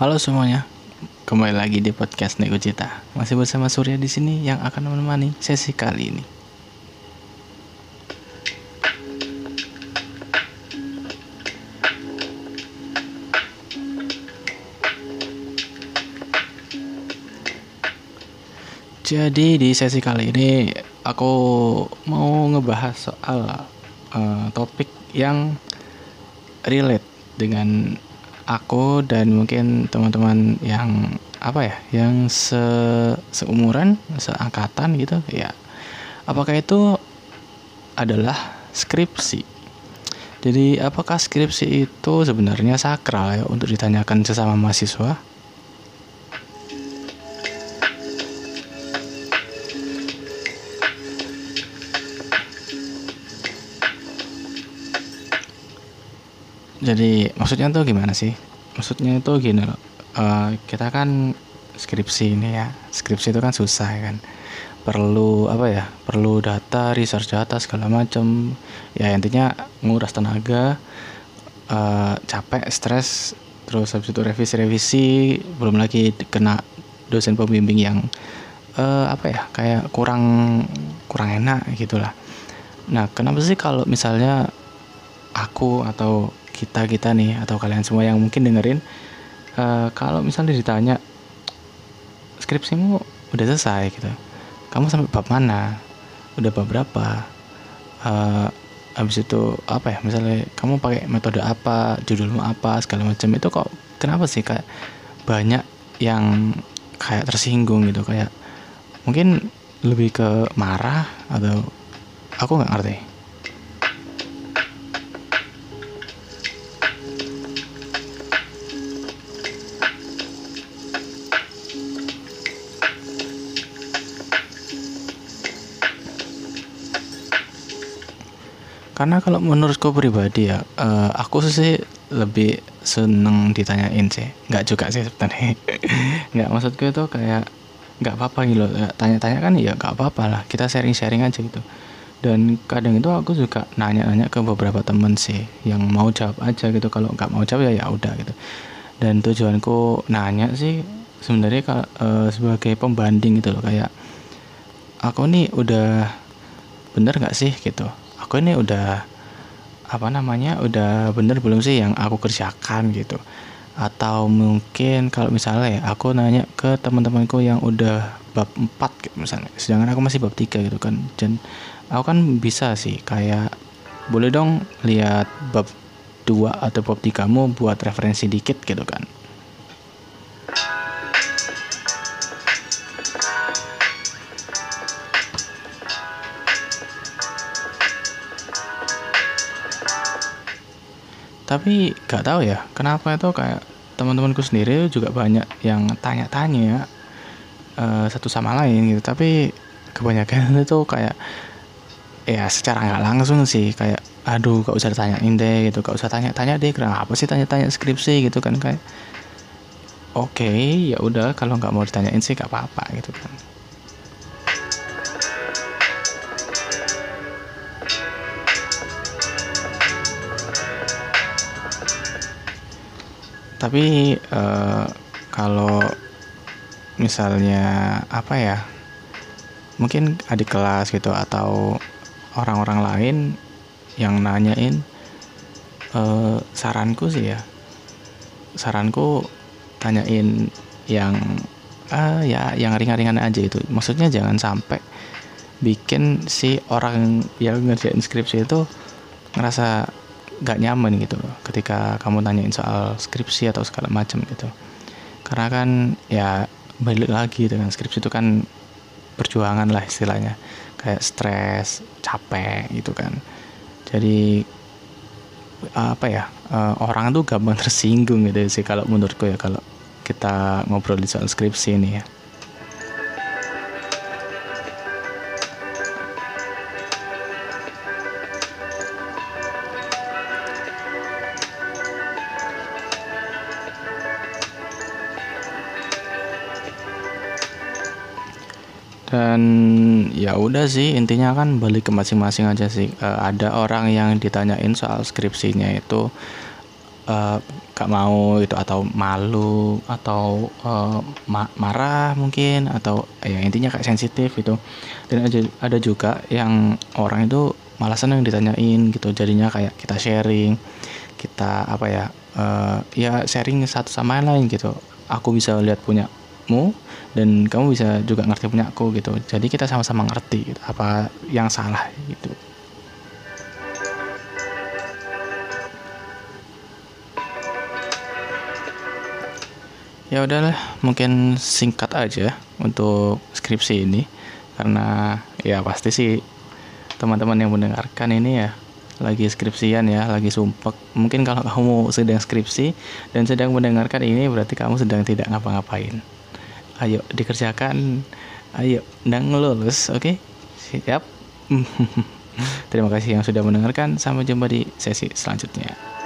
Halo semuanya, kembali lagi di podcast Nego Cita. Masih bersama Surya di sini yang akan menemani sesi kali ini. Jadi di sesi kali ini aku mau ngebahas soal uh, topik yang relate dengan aku dan mungkin teman-teman yang apa ya, yang se seumuran, seangkatan gitu ya. Apakah itu adalah skripsi? Jadi apakah skripsi itu sebenarnya sakral ya untuk ditanyakan sesama mahasiswa? jadi maksudnya tuh gimana sih maksudnya itu gini loh uh, kita kan skripsi ini ya skripsi itu kan susah ya kan. Perlu apa ya perlu data research data segala macam ya intinya nguras tenaga uh, capek stres terus habis itu revisi-revisi belum lagi kena dosen pembimbing yang uh, apa ya kayak kurang kurang enak gitulah nah kenapa sih kalau misalnya aku atau kita kita nih atau kalian semua yang mungkin dengerin uh, kalau misalnya ditanya skripsimu udah selesai gitu. Kamu sampai bab mana? Udah bab berapa? Uh, habis itu apa ya? Misalnya kamu pakai metode apa judulmu apa segala macam. Itu kok kenapa sih kayak banyak yang kayak tersinggung gitu? Kayak mungkin lebih ke marah atau aku nggak ngerti karena kalau menurutku pribadi ya uh, aku sih lebih seneng ditanyain sih. Nggak juga sih sebenarnya. Nggak maksudku itu kayak nggak apa-apa gitu tanya-tanya kan ya nggak apa-apa lah. Kita sharing-sharing aja gitu. Dan kadang itu aku juga nanya-nanya ke beberapa temen sih yang mau jawab aja gitu. Kalau nggak mau jawab ya ya udah gitu. Dan tujuanku nanya sih sebenarnya kalau uh, sebagai pembanding gitu loh. Kayak aku nih udah bener nggak sih? gitu aku ini udah apa namanya udah bener belum sih yang aku kerjakan gitu. Atau mungkin kalau misalnya ya aku nanya ke teman-temanku yang udah bab 4 gitu misalnya. Sedangkan aku masih bab 3 gitu kan. Dan aku kan bisa sih kayak boleh dong lihat bab 2 atau bab 3 mu buat referensi dikit gitu kan tapi gak tahu ya kenapa itu kayak teman-temanku sendiri juga banyak yang tanya-tanya uh, satu sama lain gitu. Tapi kebanyakan itu kayak ya secara nggak langsung sih kayak aduh gak usah tanyain deh gitu. Gak usah tanya-tanya deh kenapa sih tanya-tanya skripsi? gitu kan kayak oke okay, ya udah kalau nggak mau ditanyain sih gak apa-apa gitu kan tapi uh, kalau misalnya apa ya mungkin adik kelas gitu atau orang-orang lain yang nanyain uh, saranku sih ya saranku tanyain yang uh, ya yang ringan-ringan aja itu maksudnya jangan sampai bikin si orang yang ngerjain skripsi itu ngerasa gak nyaman gitu ketika kamu tanyain soal skripsi atau segala macam gitu. Karena kan ya balik lagi dengan skripsi itu kan perjuangan lah istilahnya. Kayak stres capek gitu kan. Jadi apa ya uh, orang tuh gampang tersinggung gitu sih kalau menurutku ya kalau kita ngobrol di soal skripsi ini ya dan ya udah sih intinya kan balik ke masing-masing aja sih. Uh, ada orang yang ditanyain soal skripsinya itu uh, gak mau itu atau malu atau uh, ma marah mungkin atau ya intinya kayak sensitif gitu. Dan ada juga yang orang itu malah seneng ditanyain gitu. Jadinya kayak kita sharing kita apa ya uh, ya sharing satu sama lain gitu. Aku bisa lihat punyamu dan kamu bisa juga ngerti punya aku gitu. Jadi kita sama-sama ngerti gitu, apa yang salah gitu. Ya udahlah mungkin singkat aja untuk skripsi ini. Karena ya pasti sih teman-teman yang mendengarkan ini ya lagi skripsian ya lagi sumpek. Mungkin kalau kamu sedang skripsi dan sedang mendengarkan ini berarti kamu sedang tidak ngapa-ngapain ayo dikerjakan. Ayo dan lulus oke? Okay? siap? Terima kasih yang sudah mendengarkan. Sampai jumpa di sesi selanjutnya